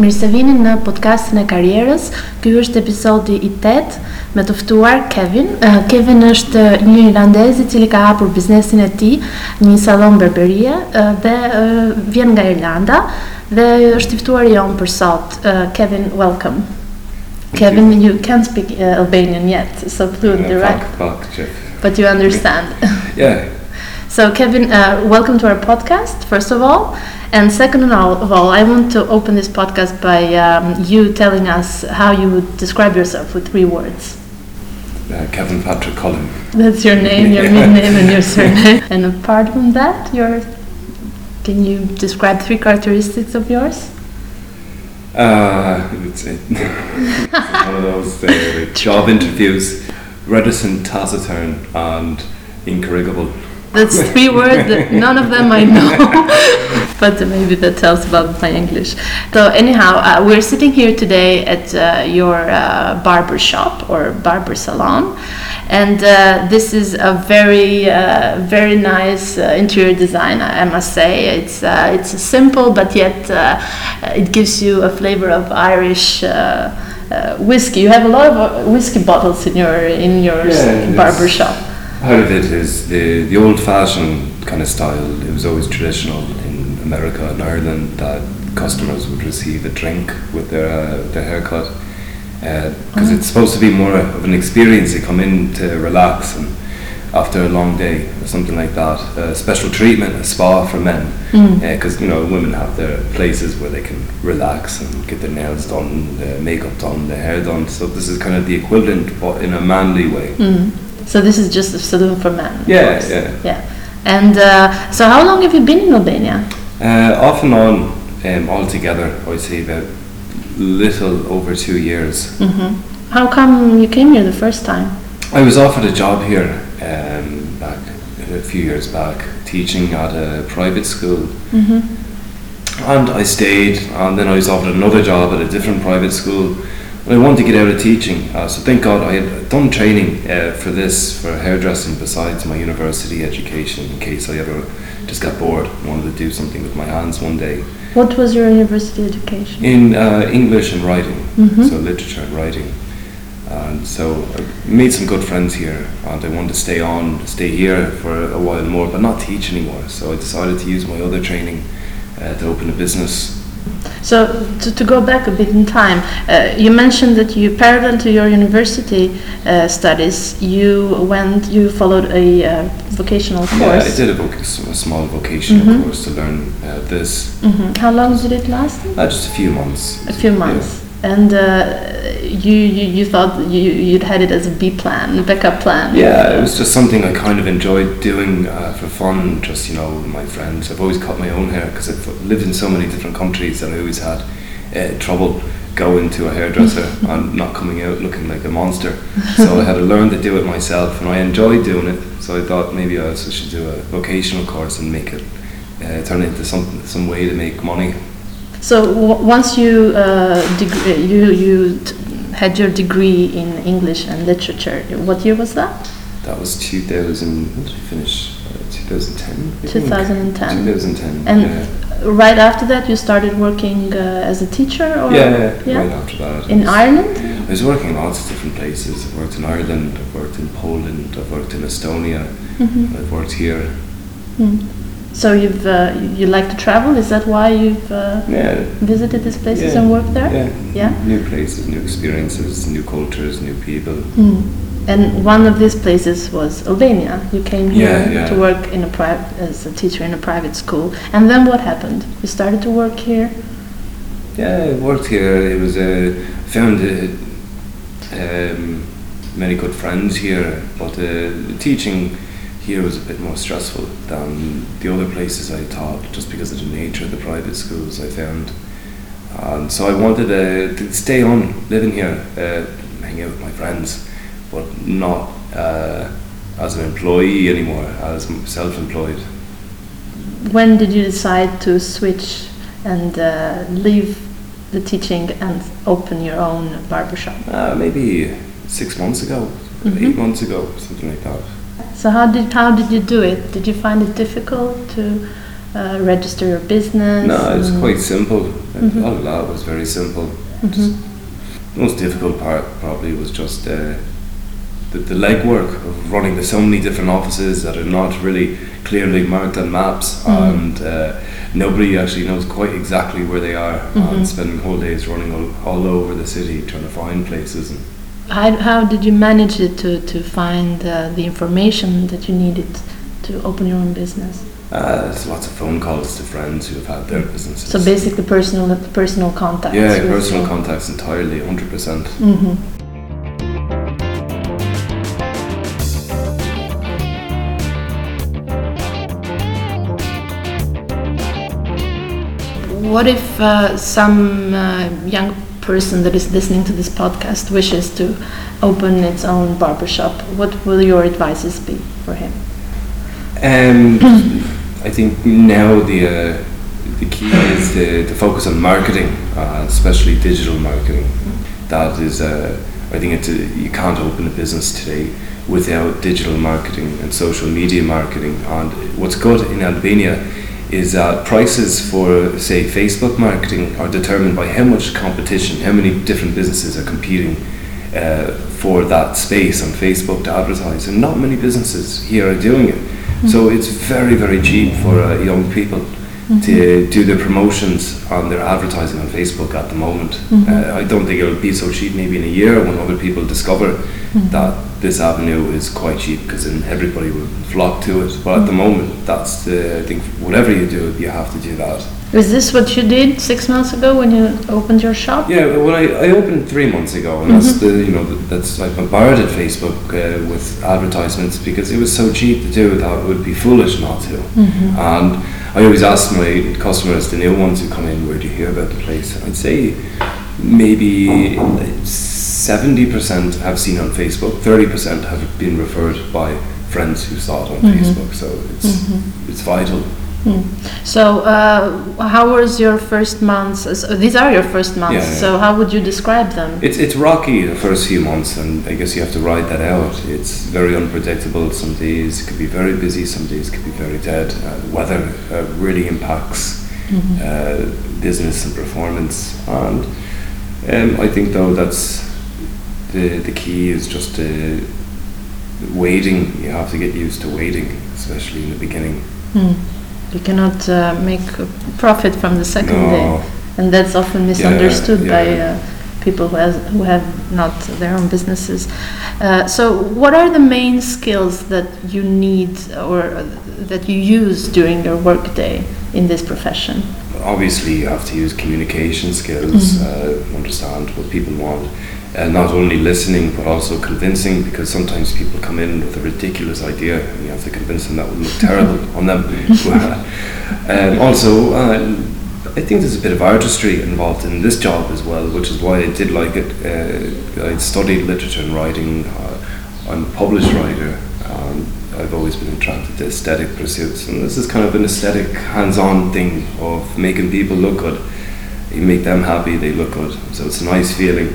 Mirë se vini në podcastin e karrierës. Ky është episodi i 8 me të ftuar Kevin. Uh, Kevin është një irlandez i cili ka hapur biznesin e tij, një sallon berberie uh, dhe uh, vjen nga Irlanda dhe është i ftuar jon për sot. Kevin, welcome. Kevin, you can't speak Albanian yet, so fluently, Yeah, right? fuck. But you understand. Yeah, So, Kevin, welcome to our podcast, first of all. And second of all, of all I want to open this podcast by um, you telling us how you would describe yourself with three words. uh, Kevin Patrick Cullen. That's your name, your Yeah. mid name, and your surname. And apart from that, your can you describe three characteristics of yours? Uh, it's, it, it's one of those uh, job interviews, reticent, taciturn, and incorrigible. That's three words that none of them I know, but maybe that tells about my English. So anyhow, uh, we're sitting here today at uh, your uh, barber shop or barber salon, and uh, this is a very, uh, very nice uh, interior design. I must say it's uh, it's simple, but yet uh, it gives you a flavor of Irish. Uh, uh, whiskey. You have a lot of uh, whiskey bottles in your in your Yeah, barber shop. Part of it is the, the old fashioned kind of style. It was always traditional in America and Ireland that customers would receive a drink with their, uh, their haircut. Because it's supposed to be more of an experience. They come in to relax and after a long day or something like that. Uh, special treatment, a spa for men. Because, you know, women have their places where they can relax and get their nails done, their makeup done, their hair done. So this is kind of the equivalent but in a manly way. Mm. So this is just a saloon for men. Yeah, yeah. yeah. And uh, so, how long have you been in Albania? Uh, off and on, um, altogether, I'd say about little over two years. hmm How come you came here the first time? I was offered a job here um, back a few years back, teaching at a private school, hmm and I stayed. And then I was offered another job at a different private school. And I wanted to get out of teaching, uh, so thank God I had done training uh, for this for hairdressing besides my university education in case I ever just got bored and wanted to do something with my hands one day. What was your university education? in uh, English and writing, Mhm. so literature and writing. And so I made some good friends here, and I wanted to stay on, stay here for a while more, but not teach anymore. So I decided to use my other training uh, to open a business. So, to, to go back a bit in time, uh, you mentioned that you, parallel to your university uh, studies, you went, you followed a uh, vocational Yeah, course. I did a, voc- a small vocational Mhm. course to learn uh, this. hmm How long did it last? Uh, just a few months. A few months. And uh, you, you, you thought you, you'd had it as a B plan, a backup plan. Yeah, it was just something I kind of enjoyed doing uh, for fun, just, you know, with my friends. I've always cut my own hair because I've lived in so many different countries and I always had uh, trouble going to a hairdresser and not coming out looking like a monster. So I had to learn to do it myself and I enjoyed doing it. So I thought maybe I also should do a vocational course and make it, uh, turn it into some, some way to make money. So w- once you uh, you you had your degree in English and literature, what year was that? That was 2000, when did finish? Uh, 2010? 2010. 2010. And yeah. right after that, you started working uh, as a teacher, or Yeah, yeah, yeah? right after that. in was- Ireland. I was working in lots of different places. I've worked in Ireland, I've worked in Poland, I've worked in Estonia, Mhm. I've worked here. Mm. So you've uh, you like to travel? Is that why you've uh, Yeah. visited these places Yeah. and worked there? Yeah. Yeah? New places, new experiences, new cultures, new people. Mm. And one of these places was Albania. You came here to work in a private as a teacher in a private school. And then what happened? You started to work here. Yeah, I worked here. It was uh, found uh, um, many good friends here, but uh, teaching here was a bit more stressful than the other places I taught, just because of the nature of the private schools I found. And so I wanted uh, to stay on living here, uh, hang out with my friends, but not uh, as an employee anymore, as self-employed. When did you decide to switch and uh, leave the teaching and open your own barbershop? Uh, maybe six months ago, Mhm. eight months ago, something like that. So how did how did you do it? Did you find it difficult to uh, register your business? No, it was quite simple. A lot of that was very simple. Mhm. The most difficult part probably was just uh, the, the legwork of running to so many different offices that are not really clearly marked on maps, Mhm. and uh, nobody actually knows quite exactly where they are, Mhm. and spending whole days running all, all over the city trying to find places. And How, how did you manage it to, to find uh, the information that you needed to open your own business? uh, there's lots of phone calls to friends who have had their businesses. So basically, personal personal contacts. yeah, personal contacts entirely, hundred percent. Mhm. What if uh, some uh, young person that is listening to this podcast wishes to open its own barbershop? What will your advices be for him? Um, I think now the uh, the key is the, to focus on marketing, uh, especially digital marketing. That is, uh, I think it's a, you can't open a business today without digital marketing and social media marketing. And what's good in Albania is that prices for, say, Facebook marketing are determined by how much competition, how many different businesses are competing uh, for that space on Facebook to advertise, and not many businesses here are doing it. So it's very, very cheap for uh, young people Mm-hmm. to do their promotions on their advertising on Facebook at the moment. Mm-hmm. Uh, I don't think it'll be so cheap maybe in a year when other people discover mm-hmm. that this avenue is quite cheap because then everybody will flock to it. But at the moment, that's the I think whatever you do, you have to do that. Is this what you did six months ago when you opened your shop? Yeah, well, I, I opened three months ago, and that's the you know that's I bombarded Facebook uh, with advertisements because it was so cheap to do that it would be foolish not to. And I always ask my customers, the new ones who come in, where do you hear about the place? I'd say maybe seventy percent have seen on Facebook, thirty percent have been referred by friends who saw it on mm-hmm. Facebook. So it's mm-hmm. it's vital. Hmm. So, uh, how was your first months? So these are your first months. Yeah, yeah. So, how would you describe them? It's it's rocky the first few months, and I guess you have to ride that out. It's very unpredictable. Some days it could be very busy. Some days it could be very dead. Uh, the weather uh, really impacts uh, business and performance. And um, I think though that's the the key is just uh, waiting. You have to get used to waiting, especially in the beginning. Hmm. You cannot uh, make a profit from the second No. day, and that's often misunderstood by yeah. uh, people who, has, who have not their own businesses. Uh, so, what are the main skills that you need or uh, that you use during your workday in this profession? obviously you have to use communication skills, uh, understand what people want, and not only listening but also convincing. Because sometimes people come in with a ridiculous idea, and you have to convince them that would look terrible on them. um, also, uh, I think there's a bit of artistry involved in this job as well, which is why I did like it. Uh, I studied literature and writing. Uh, I'm a published writer. Um, I've always been attracted to aesthetic pursuits, and this is kind of an aesthetic, hands-on thing of making people look good. You make them happy, they look good. So it's a nice feeling.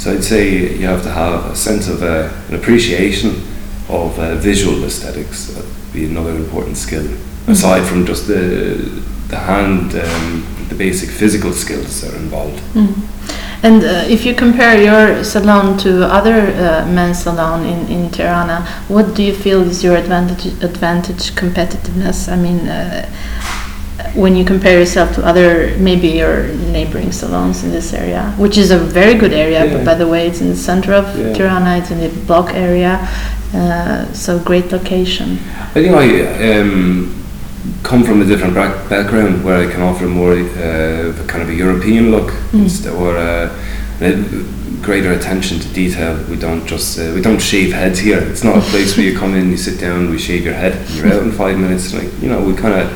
So I'd say you have to have a sense of uh, an appreciation of uh, visual aesthetics. That'd be another important skill, aside from just the the hand, um, the basic physical skills that are involved. And uh, if you compare your salon to other uh, men's salon in, in Tirana, what do you feel is your advantage, advantage competitiveness? I mean, uh, when you compare yourself to other, maybe your neighboring salons in this area, which is a very good area, Yeah. but by the way, it's in the center of Yeah. Tirana, it's in the block area, uh, so great location. I think I um, come from a different back- background where I can offer more uh, kind of a European look instead, or uh, a greater attention to detail. We don't just uh, we don't shave heads here. It's not a place where you come in, you sit down, we shave your head, and you're out in five minutes. Like you know, we kind of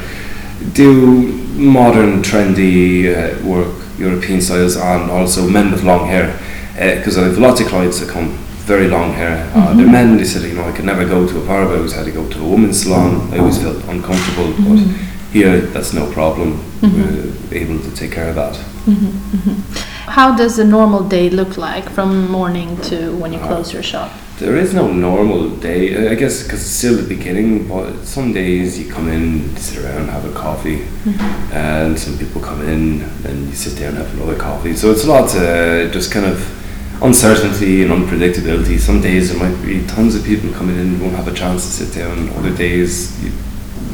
do modern, trendy uh, work, European styles, and also men with long hair. Uh, because I have lots of clients that come very long hair. Uh, mm-hmm. they're men. They said, you know, I could never go to a barber. I always had to go to a woman's salon. I always felt uncomfortable, but mm-hmm. here that's no problem. Mm-hmm. We're able to take care of that. How does a normal day look like from morning to when you uh, close your shop? There is no normal day. I guess because it's still the beginning. But some days you come in, sit around, have a coffee, and some people come in and you sit down, have another coffee. So it's a lot uh, just kind of uncertainty and unpredictability. Some days there might be tons of people coming in, won't have a chance to sit down. Other days, you,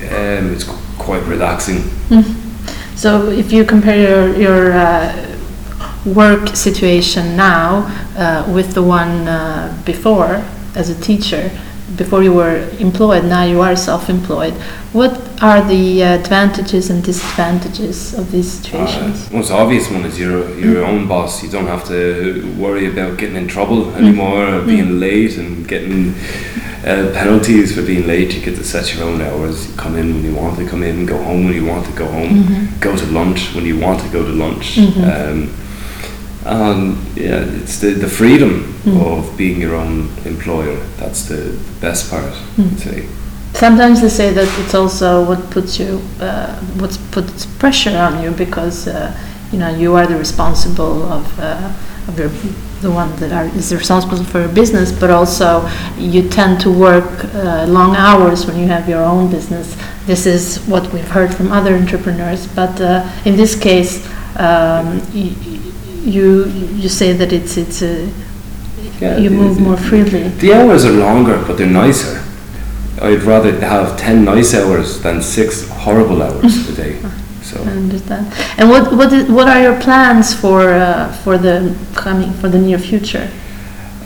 um, it's qu- quite relaxing. So if you compare your, your uh, work situation now uh, with the one uh, before as a teacher, before you were employed, now you are self-employed, what are the advantages and disadvantages of these situations? Uh, most obvious one is you're your own boss. You don't have to worry about getting in trouble anymore, or being late and getting uh, penalties for being late. You get to set your own hours. You come in when you want to come in, go home when you want to go home, go to lunch when you want to go to lunch. Um, and yeah, it's the, the freedom of being your own employer. That's the, the best part, I'd say. Sometimes they say that it's also what puts you, uh, what puts pressure on you because uh, you know you are the responsible of, uh, of your, the one that are, is responsible for your business, but also you tend to work uh, long hours when you have your own business. This is what we've heard from other entrepreneurs, but uh, in this case, um, you you say that it's it's a, Yeah, you move more freely. The hours are longer, but they're nicer. I'd rather have 10 nice hours than six horrible hours a day. So, I understand. And what what is, what are your plans for uh, for the coming for the near future?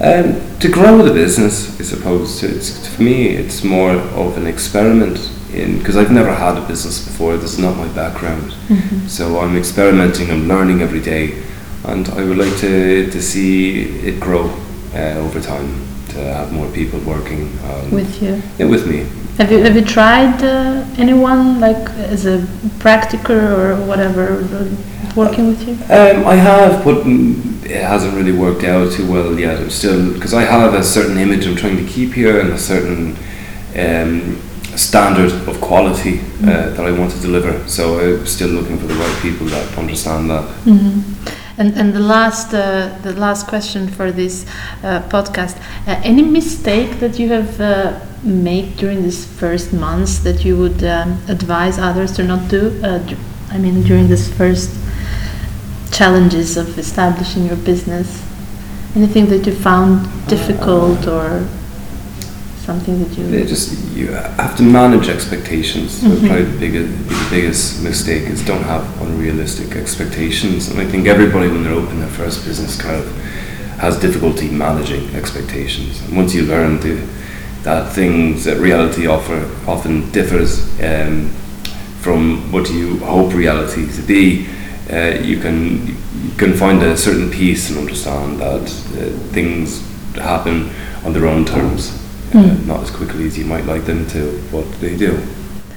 um, to grow the business, I suppose, it's, for me, it's more of an experiment in because I've never had a business before. This is not my background. So I'm experimenting, I'm learning every day, and I would like to, to see it grow uh, over time, to have more people working um, with you. yeah, with me. Have you have you tried uh, anyone like as a practicer or whatever uh, working with you? Um, I have, but mm, it hasn't really worked out too well yet. I'm still because I have a certain image I'm trying to keep here and a certain um, standard of quality uh, that I want to deliver. So I'm still looking for the right people that understand that. And and the last uh, the last question for this uh, podcast: uh, any mistake that you have uh, made during these first months that you would um, advise others to not do? Uh, I mean, during this first challenges of establishing your business, anything that you found difficult or something that you just you have to manage expectations. So Probably the biggest, the biggest mistake is don't have unrealistic expectations. And I think everybody when they're opening their first business kind of has difficulty managing expectations. And once you learn that things that reality offer often differs um, from what you hope reality to be, uh, you can you can find a certain peace and understand that uh, things happen on their own terms, uh, not as quickly as you might like them to, but they do.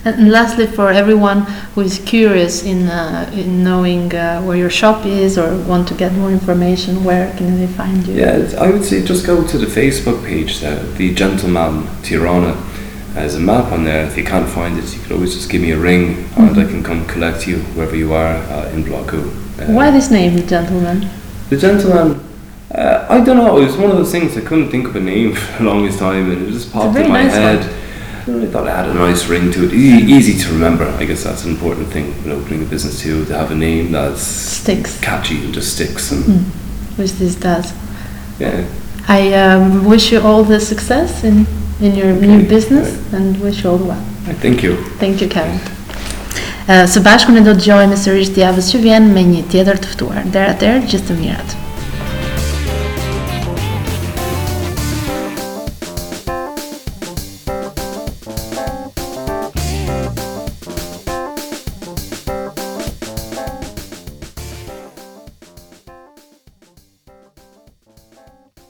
And lastly, for everyone who is curious in, uh, in knowing uh, where your shop is or want to get more information, where can they find you? Yeah, I would say just go to the Facebook page, uh, the Gentleman Tirana. There's a map on there. If you can't find it, you could always just give me a ring, and I can come collect you wherever you are uh, in Blloku. Uh, Why this name, The Gentleman? The Gentleman. Uh, I don't know. It was one of those things I couldn't think of a name for the longest time, and it just popped in my nice head. one. I thought it had a nice ring to it. E- easy to remember. I guess that's an important thing when opening a business too. To have a name that's Sticks, catchy and just sticks. And which this does. yeah, I um, wish you all the success in, in your new Okay, business and wish you all the well. thank you. Thank you, Kevin. Uh, së bashku ne do të dëgjojmë sërish të javës që vjen me një tjetër të ftuar. Deri atëherë, gjithë të mirat.